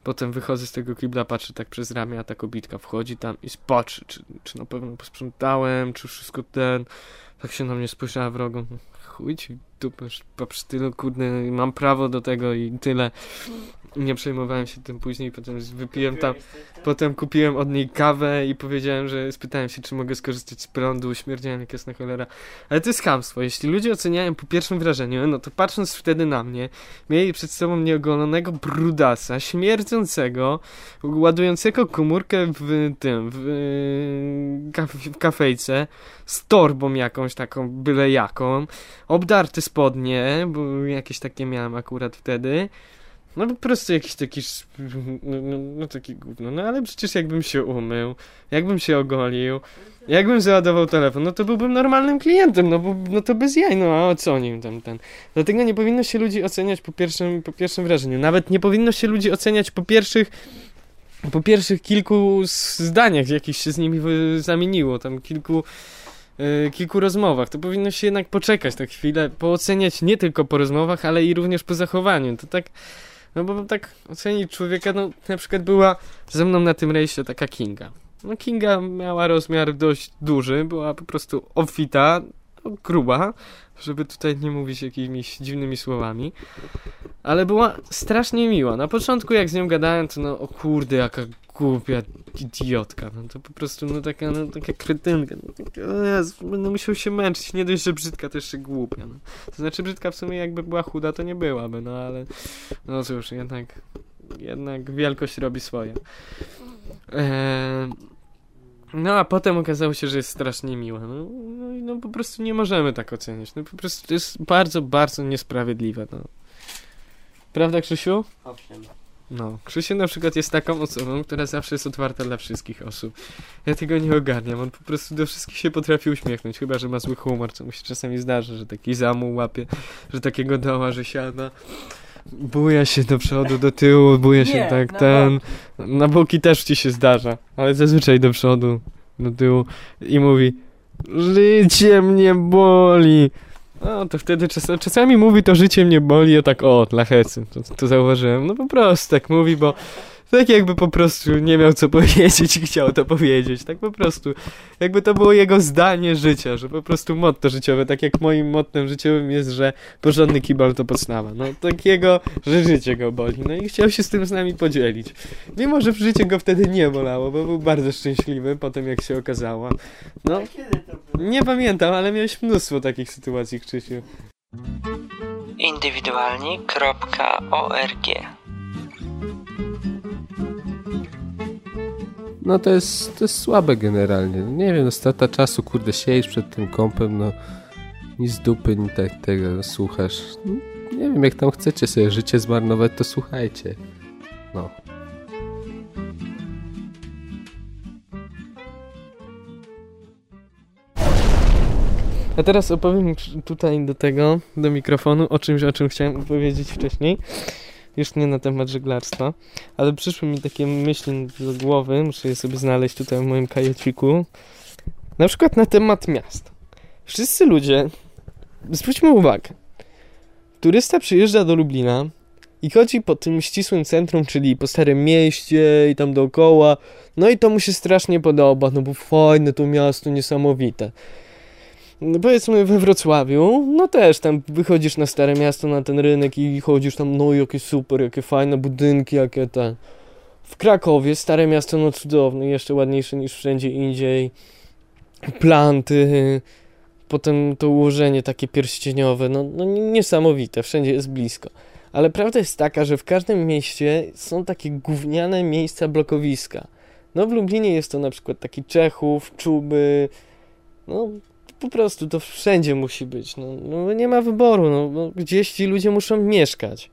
Potem wychodzę z tego kibla, patrzę tak przez ramię, a ta kobitka wchodzi tam i patrzy, czy, czy na pewno posprzątałem, czy wszystko ten. Tak się na mnie spojrzała wrogo. No, Chuj ci dupę, przy tylu, kurde, mam prawo do tego i tyle. Nie przejmowałem się tym później, potem wypiłem tam, potem kupiłem od niej kawę i powiedziałem, że spytałem się, czy mogę skorzystać z prądu, śmierdziałem jak jasna cholera. Ale to jest chamstwo, jeśli ludzie oceniają po pierwszym wrażeniu, no to patrząc wtedy na mnie, mieli przed sobą nieogolonego brudasa, śmierdzącego, ładującego komórkę w tym, w, yy, kaf w kafejce, z torbą jakąś taką, byle jaką, obdarte spodnie, bo jakieś takie miałem akurat wtedy. No po prostu jakiś taki, no, no, no taki gówno, no ale przecież jakbym się umył, jakbym się ogolił, jakbym załadował telefon, no to byłbym normalnym klientem, no bo no to bez jaj, no a o co nim tam ten. Dlatego nie powinno się ludzi oceniać po pierwszym, po pierwszym wrażeniu, nawet nie powinno się ludzi oceniać po pierwszych po pierwszych kilku zdaniach, jakich się z nimi zamieniło, tam kilku y, kilku rozmowach, to powinno się jednak poczekać tak chwilę, pooceniać nie tylko po rozmowach, ale i również po zachowaniu. To tak, no bo tak ocenić człowieka, no na przykład była ze mną na tym rejsie taka Kinga. No Kinga miała rozmiar dość duży, była po prostu obfita, no, gruba, żeby tutaj nie mówić jakimiś dziwnymi słowami, ale była strasznie miła. Na początku jak z nią gadałem, to no o kurde, jaka głupia idiotka, no to po prostu no taka, no taka kretynka, no taka, o Jezu, będę musiał się męczyć, nie dość, że brzydka, to jeszcze głupia, no. To znaczy brzydka w sumie jakby była chuda, to nie byłaby, no ale no cóż, jednak jednak wielkość robi swoje. Eee, no a potem okazało się, że jest strasznie miła. No, no, no po prostu nie możemy tak oceniać. No po prostu to jest bardzo, bardzo niesprawiedliwe. No. Prawda, Krzysiu? Owszem. No, Krzysiu na przykład jest taką osobą, która zawsze jest otwarta dla wszystkich osób. Ja tego nie ogarniam, on po prostu do wszystkich się potrafi uśmiechnąć, chyba, że ma zły humor, co mu się czasami zdarza, że taki zamuł łapie, że takiego doła, że siada, buja się do przodu, do tyłu, buja się Nie, tak, na ten, na boki też ci się zdarza, ale zazwyczaj do przodu, do tyłu i mówi, życie mnie boli. No, to wtedy czas, czasami mówi to życie mnie boli, o tak o, dla hecy, to, to zauważyłem. No po prostu tak mówi, bo Tak jakby po prostu nie miał co powiedzieć i chciał to powiedzieć. Tak po prostu. Jakby to było jego zdanie życia, że po prostu motto życiowe, tak jak moim mottem życiowym jest, że porządny kibol to podstawa. No takiego, że życie go boli. No i chciał się z tym z nami podzielić. Mimo, że życie go wtedy nie bolało, bo był bardzo szczęśliwy potem jak się okazało. No, nie pamiętam, ale miałeś mnóstwo takich sytuacji, Krzysiu. Indywidualni.org No to jest, to jest słabe generalnie. Nie wiem, no strata czasu, kurde, siedzisz przed tym kąpem, no ni z dupy, ni tak tego słuchasz. No, nie wiem, jak tam chcecie sobie życie zmarnować, to słuchajcie. No. A teraz opowiem tutaj do tego, do mikrofonu, o czymś, o czym chciałem powiedzieć wcześniej. Już nie na temat żeglarstwa, ale przyszły mi takie myśli do głowy, muszę je sobie znaleźć tutaj w moim kajeciku. Na przykład na temat miast. Wszyscy ludzie, zwróćmy uwagę, turysta przyjeżdża do Lublina i chodzi po tym ścisłym centrum, czyli po Starym Mieście i tam dookoła, no i to mu się strasznie podoba, no bo fajne to miasto, niesamowite. Powiedzmy we Wrocławiu, no też tam wychodzisz na Stare Miasto, na ten rynek i chodzisz tam, no jakie super, jakie fajne budynki, jakie te... W Krakowie Stare Miasto, no cudowne, jeszcze ładniejsze niż wszędzie indziej. Planty, potem to ułożenie takie pierścieniowe, no, no niesamowite, wszędzie jest blisko. Ale prawda jest taka, że w każdym mieście są takie gówniane miejsca blokowiska. No w Lublinie jest to na przykład taki Czechów, Czuby, no po prostu to wszędzie musi być. No, no nie ma wyboru, no, no, gdzieś ci ludzie muszą mieszkać.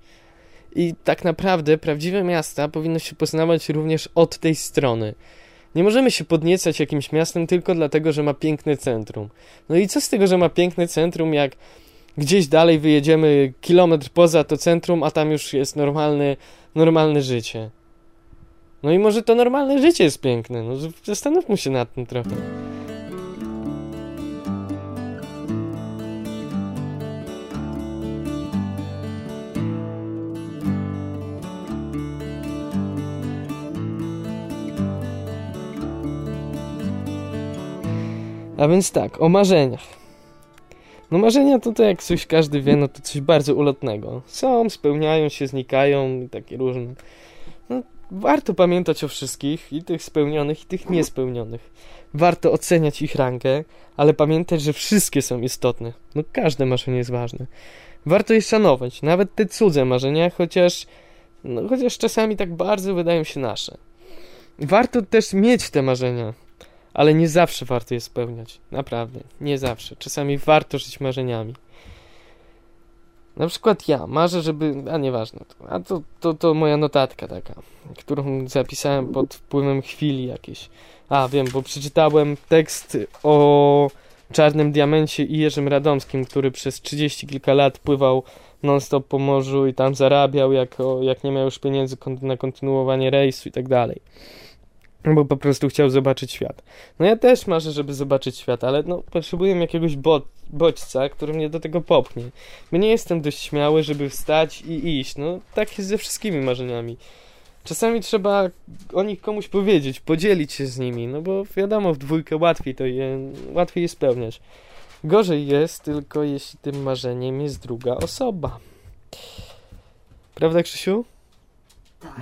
I tak naprawdę prawdziwe miasta powinno się poznawać również od tej strony. Nie możemy się podniecać jakimś miastem tylko dlatego, że ma piękne centrum. No i co z tego, że ma piękne centrum, jak gdzieś dalej wyjedziemy kilometr poza to centrum, a tam już jest normalne, normalne życie. No i może to normalne życie jest piękne. No, zastanówmy się nad tym trochę. A więc tak, o marzeniach. No marzenia to, to jak coś każdy wie, no to coś bardzo ulotnego. Są, spełniają się, znikają i takie różne. No, warto pamiętać o wszystkich, i tych spełnionych, i tych niespełnionych. Warto oceniać ich rangę, ale pamiętać, że wszystkie są istotne. No każde marzenie jest ważne. Warto je szanować, nawet te cudze marzenia, chociaż, no, chociaż czasami tak bardzo wydają się nasze. Warto też mieć te marzenia, ale nie zawsze warto je spełniać. Naprawdę, nie zawsze. Czasami warto żyć marzeniami. Na przykład ja marzę, żeby. A nieważne. to- A to, to, to moja notatka taka, którą zapisałem pod wpływem chwili jakiejś. A wiem, bo przeczytałem tekst o Czarnym Diamencie i Jerzym Radomskim, który przez 30 kilka lat pływał non-stop po morzu i tam zarabiał, jak, jak nie miał już pieniędzy na kontynuowanie rejsu i tak dalej. Bo po prostu chciał zobaczyć świat. No ja też marzę, żeby zobaczyć świat, ale no potrzebuję jakiegoś bo bodźca, który mnie do tego popchnie. Bo nie jestem dość śmiały, żeby wstać i iść. No tak jest ze wszystkimi marzeniami. Czasami trzeba o nich komuś powiedzieć, podzielić się z nimi, no bo wiadomo, w dwójkę łatwiej to je, łatwiej je spełniać. Gorzej jest tylko, jeśli tym marzeniem jest druga osoba. Prawda, Krzysiu? Tak.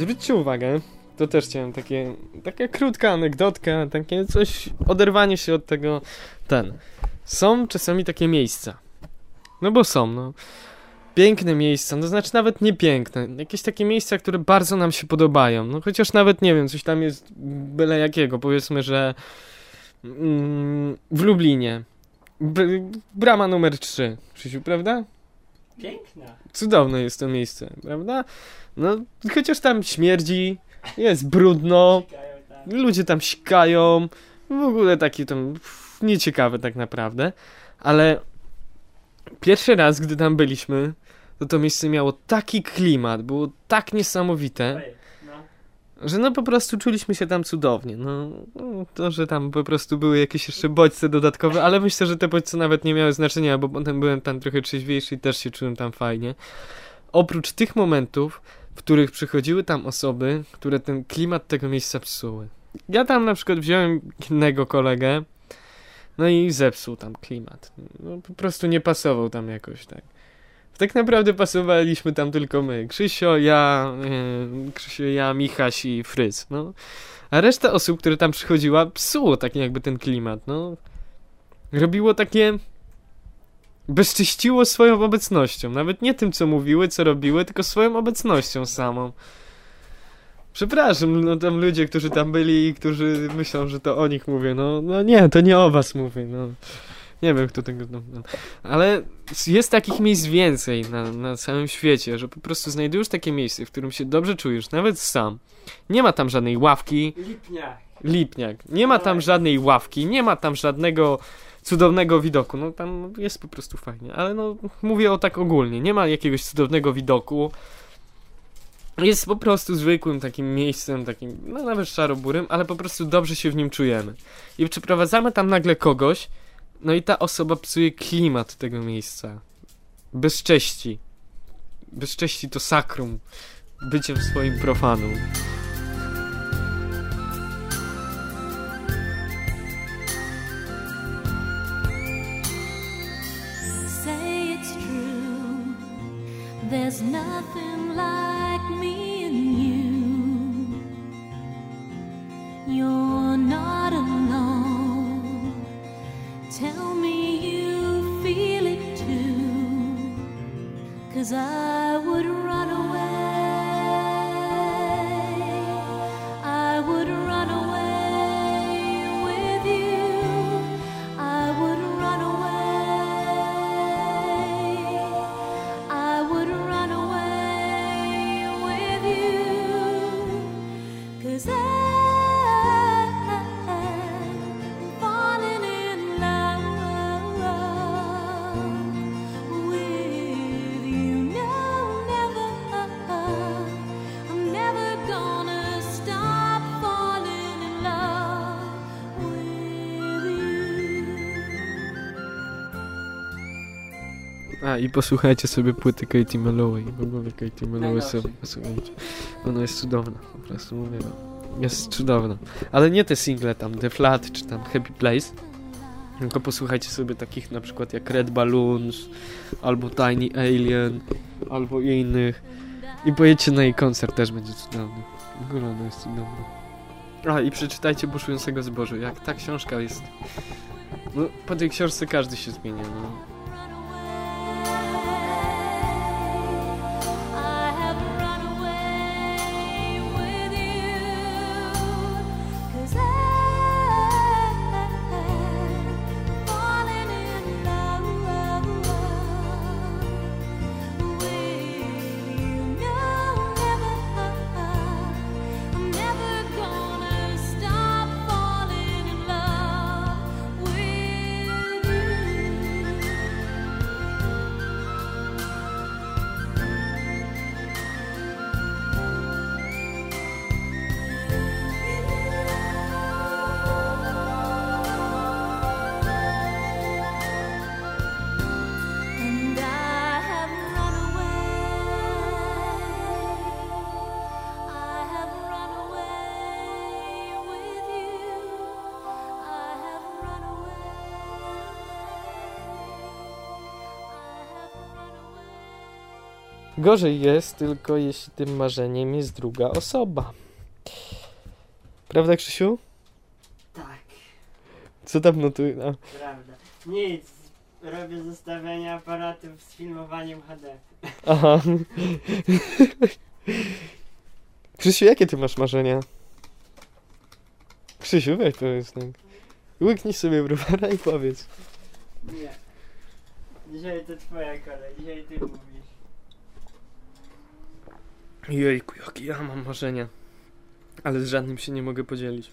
Zwróćcie uwagę, to też chciałem takie, taka krótka anegdotka, takie coś, oderwanie się od tego, ten. Są czasami takie miejsca. No bo są, no. piękne miejsca, no znaczy nawet nie piękne, jakieś takie miejsca, które bardzo nam się podobają, no chociaż nawet nie wiem, coś tam jest byle jakiego, powiedzmy, że mm, w Lublinie, brama numer 3, Krzysiu, prawda? Piękna. Cudowne jest to miejsce, prawda? No, chociaż tam śmierdzi, jest brudno, ludzie tam sikają, w ogóle taki tam pff, nieciekawe tak naprawdę, ale pierwszy raz, gdy tam byliśmy, to to miejsce miało taki klimat, było tak niesamowite, że no po prostu czuliśmy się tam cudownie. No, to, że tam po prostu były jakieś jeszcze bodźce dodatkowe, ale myślę, że te bodźce nawet nie miały znaczenia, bo potem byłem tam trochę trzeźwiejszy i też się czułem tam fajnie. Oprócz tych momentów, w których przychodziły tam osoby, które ten klimat tego miejsca psuły. Ja tam na przykład wziąłem innego kolegę, no i zepsuł tam klimat. No, po prostu nie pasował tam jakoś tak. Tak naprawdę pasowaliśmy tam tylko my. Krzysio, ja, yy, Krzysio, ja, Michaś i Fryz, no. A reszta osób, które tam przychodziła, psuło tak jakby ten klimat, no. Robiło takie... Bezczyściło swoją obecnością. Nawet nie tym, co mówiły, co robiły, tylko swoją obecnością samą. Przepraszam, no tam ludzie, którzy tam byli i którzy myślą, że to o nich mówię, no, no nie, to nie o was mówię, no. Nie wiem, kto tego. No, no. Ale jest takich miejsc więcej na, na całym świecie, że po prostu znajdujesz takie miejsce, w którym się dobrze czujesz, nawet sam. Nie ma tam żadnej ławki, Lipnia. lipniak. Nie ma tam żadnej ławki, nie ma tam żadnego cudownego widoku. No tam jest po prostu fajnie, ale no mówię o tak ogólnie. Nie ma jakiegoś cudownego widoku. Jest po prostu zwykłym takim miejscem, takim, no nawet szaroburym, ale po prostu dobrze się w nim czujemy. I przyprowadzamy tam nagle kogoś, no i ta osoba psuje klimat tego miejsca. Bez cześci. Bez cześci to sakrum. Byciem swoim profanum. There's nothing A i posłuchajcie sobie płyty Katie Melloway. W ogóle Katie Melloway sobie posłuchajcie. Ona jest cudowna, po prostu mówię wam. Jest cudowna. Ale nie te single tam, The Flat czy tam Happy Place. Tylko posłuchajcie sobie takich na przykład jak Red Balloons, albo Tiny Alien, albo innych. I pojedźcie na jej koncert, też będzie cudowny. W ogóle ona jest cudowna. A i przeczytajcie Buszującego Zboże. Jak ta książka jest... No, po tej książce każdy się zmienia, no. Gorzej jest tylko jeśli tym marzeniem jest druga osoba. Prawda, Krzysiu? Tak, Co tam notuj? A, prawda. Nic. robię zestawienia aparatów z filmowaniem HD. Aha. Krzysiu, jakie ty masz marzenia? Krzysiu, weź powiedz tak. Łyknij sobie browara i powiedz. Nie. Dzisiaj to twoja kolej, dzisiaj ty mówisz. Jejku, jakie ja mam marzenia. Ale z żadnym się nie mogę podzielić.